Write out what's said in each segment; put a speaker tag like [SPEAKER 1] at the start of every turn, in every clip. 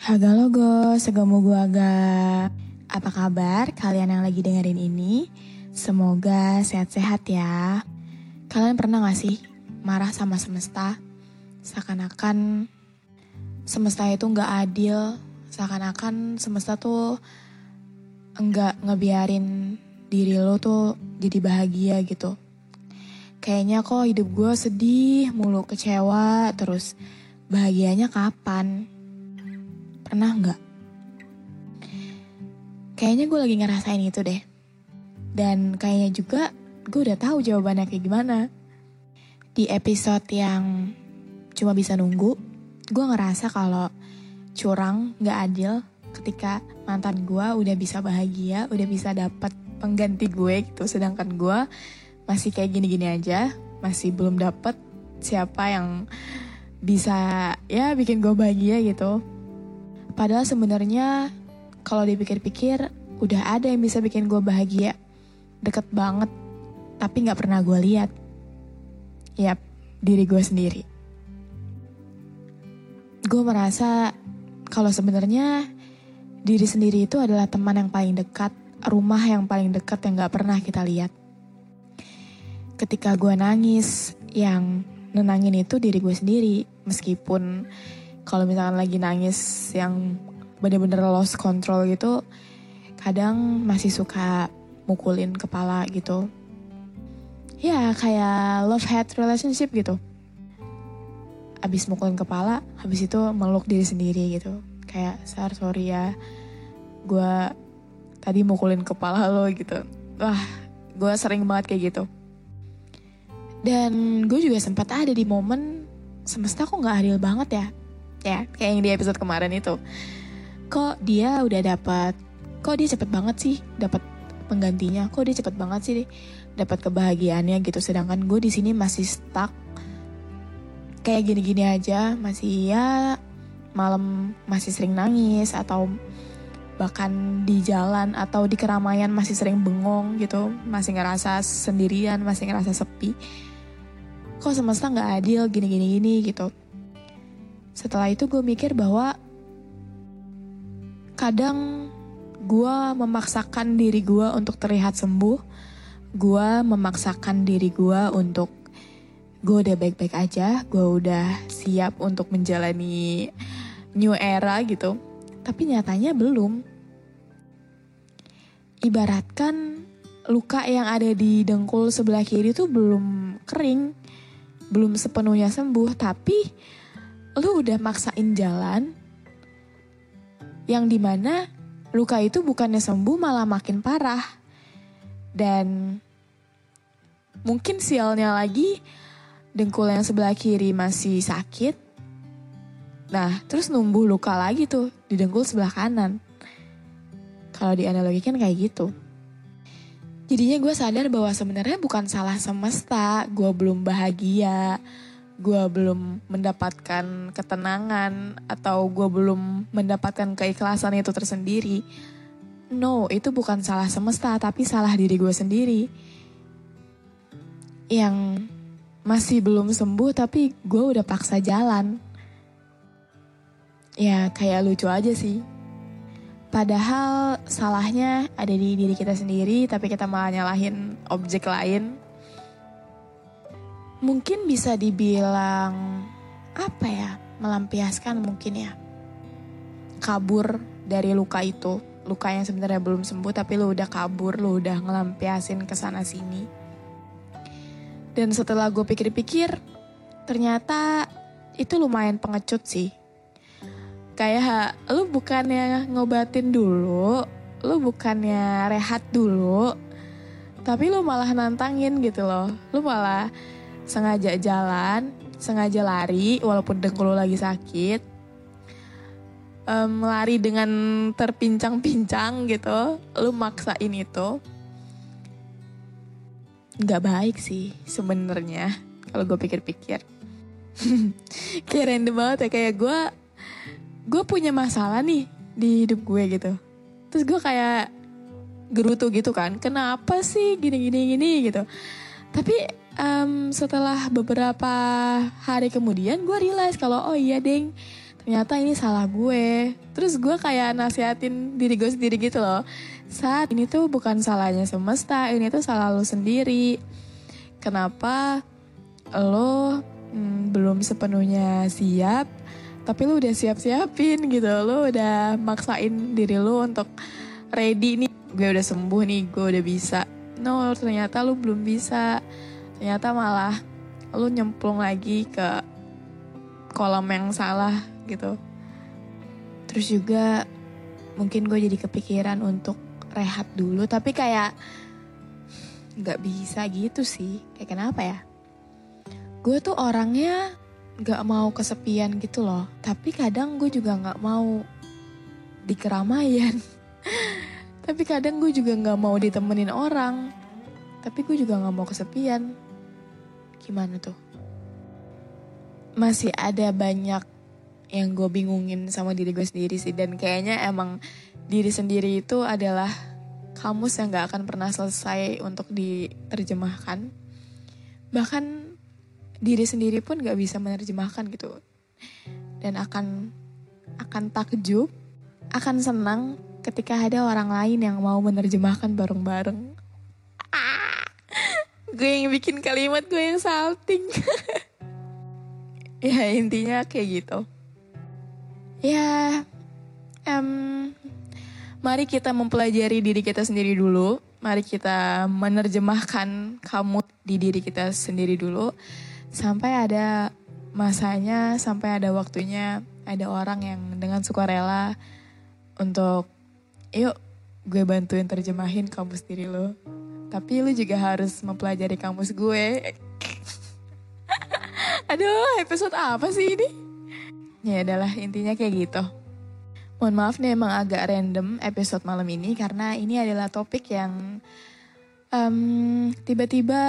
[SPEAKER 1] Haga logo, segemu gua ga. Apa kabar kalian yang lagi dengerin ini? Semoga sehat-sehat ya. Kalian pernah gak sih marah sama semesta? Seakan-akan semesta itu gak adil. Seakan-akan semesta tuh enggak ngebiarin diri lo tuh jadi bahagia gitu. Kayaknya kok hidup gue sedih, mulu kecewa, terus bahagianya kapan? Pernah nggak? Kayaknya gue lagi ngerasain itu deh. Dan kayaknya juga gue udah tahu jawabannya kayak gimana. Di episode yang cuma bisa nunggu, gue ngerasa kalau curang nggak adil ketika mantan gue udah bisa bahagia, udah bisa dapat pengganti gue gitu, sedangkan gue masih kayak gini-gini aja, masih belum dapet siapa yang bisa ya bikin gue bahagia gitu. Padahal sebenarnya kalau dipikir-pikir udah ada yang bisa bikin gue bahagia. Deket banget, tapi gak pernah gue lihat. Yap, diri gue sendiri. Gue merasa kalau sebenarnya diri sendiri itu adalah teman yang paling dekat, rumah yang paling dekat yang gak pernah kita lihat. Ketika gue nangis, yang nenangin itu diri gue sendiri. Meskipun kalau misalkan lagi nangis yang bener-bener lost control gitu, kadang masih suka mukulin kepala gitu. Ya kayak love hate relationship gitu. Abis mukulin kepala, habis itu meluk diri sendiri gitu. Kayak, Sar, sorry ya, gue tadi mukulin kepala lo gitu. Wah, gue sering banget kayak gitu. Dan gue juga sempat ada di momen semesta kok gak adil banget ya. Ya, kayak yang di episode kemarin itu. Kok dia udah dapat, kok dia cepet banget sih dapat penggantinya. Kok dia cepet banget sih dapat kebahagiaannya gitu. Sedangkan gue di sini masih stuck kayak gini-gini aja, masih ya malam masih sering nangis atau bahkan di jalan atau di keramaian masih sering bengong gitu, masih ngerasa sendirian, masih ngerasa sepi. Kok semesta nggak adil gini-gini gini gitu. Setelah itu gue mikir bahwa kadang gue memaksakan diri gue untuk terlihat sembuh, gue memaksakan diri gue untuk gue udah baik-baik aja, gue udah siap untuk menjalani new era gitu. Tapi nyatanya belum. Ibaratkan luka yang ada di dengkul sebelah kiri tuh belum kering, belum sepenuhnya sembuh, tapi lu udah maksain jalan yang di mana luka itu bukannya sembuh malah makin parah. Dan mungkin sialnya lagi dengkul yang sebelah kiri masih sakit. Nah, terus numbuh luka lagi tuh di dengkul sebelah kanan. Kalau dianalogikan kayak gitu. Jadinya gue sadar bahwa sebenarnya bukan salah semesta, gue belum bahagia, gue belum mendapatkan ketenangan, atau gue belum mendapatkan keikhlasan itu tersendiri. No, itu bukan salah semesta, tapi salah diri gue sendiri. Yang masih belum sembuh, tapi gue udah paksa jalan. Ya, kayak lucu aja sih. Padahal salahnya ada di diri kita sendiri, tapi kita malah nyalahin objek lain. Mungkin bisa dibilang apa ya melampiaskan mungkin ya. Kabur dari luka itu. Luka yang sebenarnya belum sembuh tapi lu udah kabur lu udah ngelampiasin ke sana sini. Dan setelah gue pikir-pikir ternyata itu lumayan pengecut sih. Kayak lu bukannya ngobatin dulu lu bukannya rehat dulu tapi lu malah nantangin gitu loh. Lu malah sengaja jalan sengaja lari walaupun dengkul lagi sakit um, lari dengan terpincang-pincang gitu lu maksain itu nggak baik sih sebenarnya kalau gue pikir-pikir. Kayak random banget ya kayak gue gue punya masalah nih di hidup gue gitu. Terus gue kayak gerutu gitu kan kenapa sih gini gini gini gitu. Tapi um, setelah beberapa hari kemudian gue realize kalau oh iya deng ternyata ini salah gue. Terus gue kayak nasihatin diri gue sendiri gitu loh. Saat ini tuh bukan salahnya semesta ini tuh salah lo sendiri. Kenapa lo hmm, belum sepenuhnya siap tapi lo udah siap-siapin gitu. Lo udah maksain diri lo untuk ready nih. Gue udah sembuh nih gue udah bisa. No ternyata lo belum bisa ternyata malah lu nyemplung lagi ke kolam yang salah gitu. Terus juga mungkin gue jadi kepikiran untuk rehat dulu tapi kayak nggak bisa gitu sih. Kayak kenapa ya? Gue tuh orangnya nggak mau kesepian gitu loh. Tapi kadang gue juga nggak mau di keramaian. Tapi kadang gue juga nggak mau ditemenin orang. Tapi gue juga nggak mau kesepian gimana tuh? Masih ada banyak yang gue bingungin sama diri gue sendiri sih dan kayaknya emang diri sendiri itu adalah kamus yang gak akan pernah selesai untuk diterjemahkan. Bahkan diri sendiri pun gak bisa menerjemahkan gitu. Dan akan akan takjub, akan senang ketika ada orang lain yang mau menerjemahkan bareng-bareng gue yang bikin kalimat gue yang salting. Ya intinya kayak gitu. Ya um, mari kita mempelajari diri kita sendiri dulu. Mari kita menerjemahkan kamu di diri kita sendiri dulu. Sampai ada masanya sampai ada waktunya ada orang yang dengan sukarela untuk yuk gue bantuin terjemahin kamu sendiri lo tapi lu juga harus mempelajari kamus gue. Aduh, episode apa sih ini? Ya adalah intinya kayak gitu. Mohon maaf nih emang agak random episode malam ini karena ini adalah topik yang um, tiba-tiba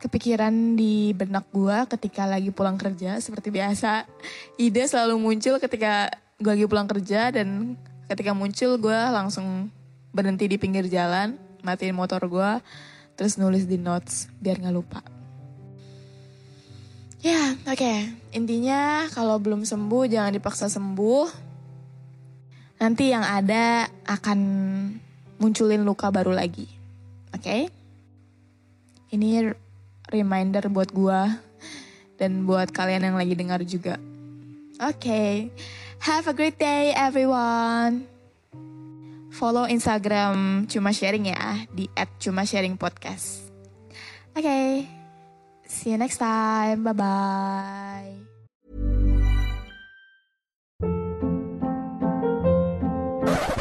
[SPEAKER 1] kepikiran di benak gue ketika lagi pulang kerja seperti biasa. Ide selalu muncul ketika gue lagi pulang kerja dan ketika muncul gue langsung berhenti di pinggir jalan matiin motor gue terus nulis di notes biar nggak lupa ya oke okay. intinya kalau belum sembuh jangan dipaksa sembuh nanti yang ada akan munculin luka baru lagi oke okay? ini reminder buat gue dan buat kalian yang lagi dengar juga oke okay. have a great day everyone follow Instagram Cuma Sharing ya di @cuma_sharing_podcast. Oke, okay, see you next time. Bye bye.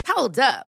[SPEAKER 2] Hold up.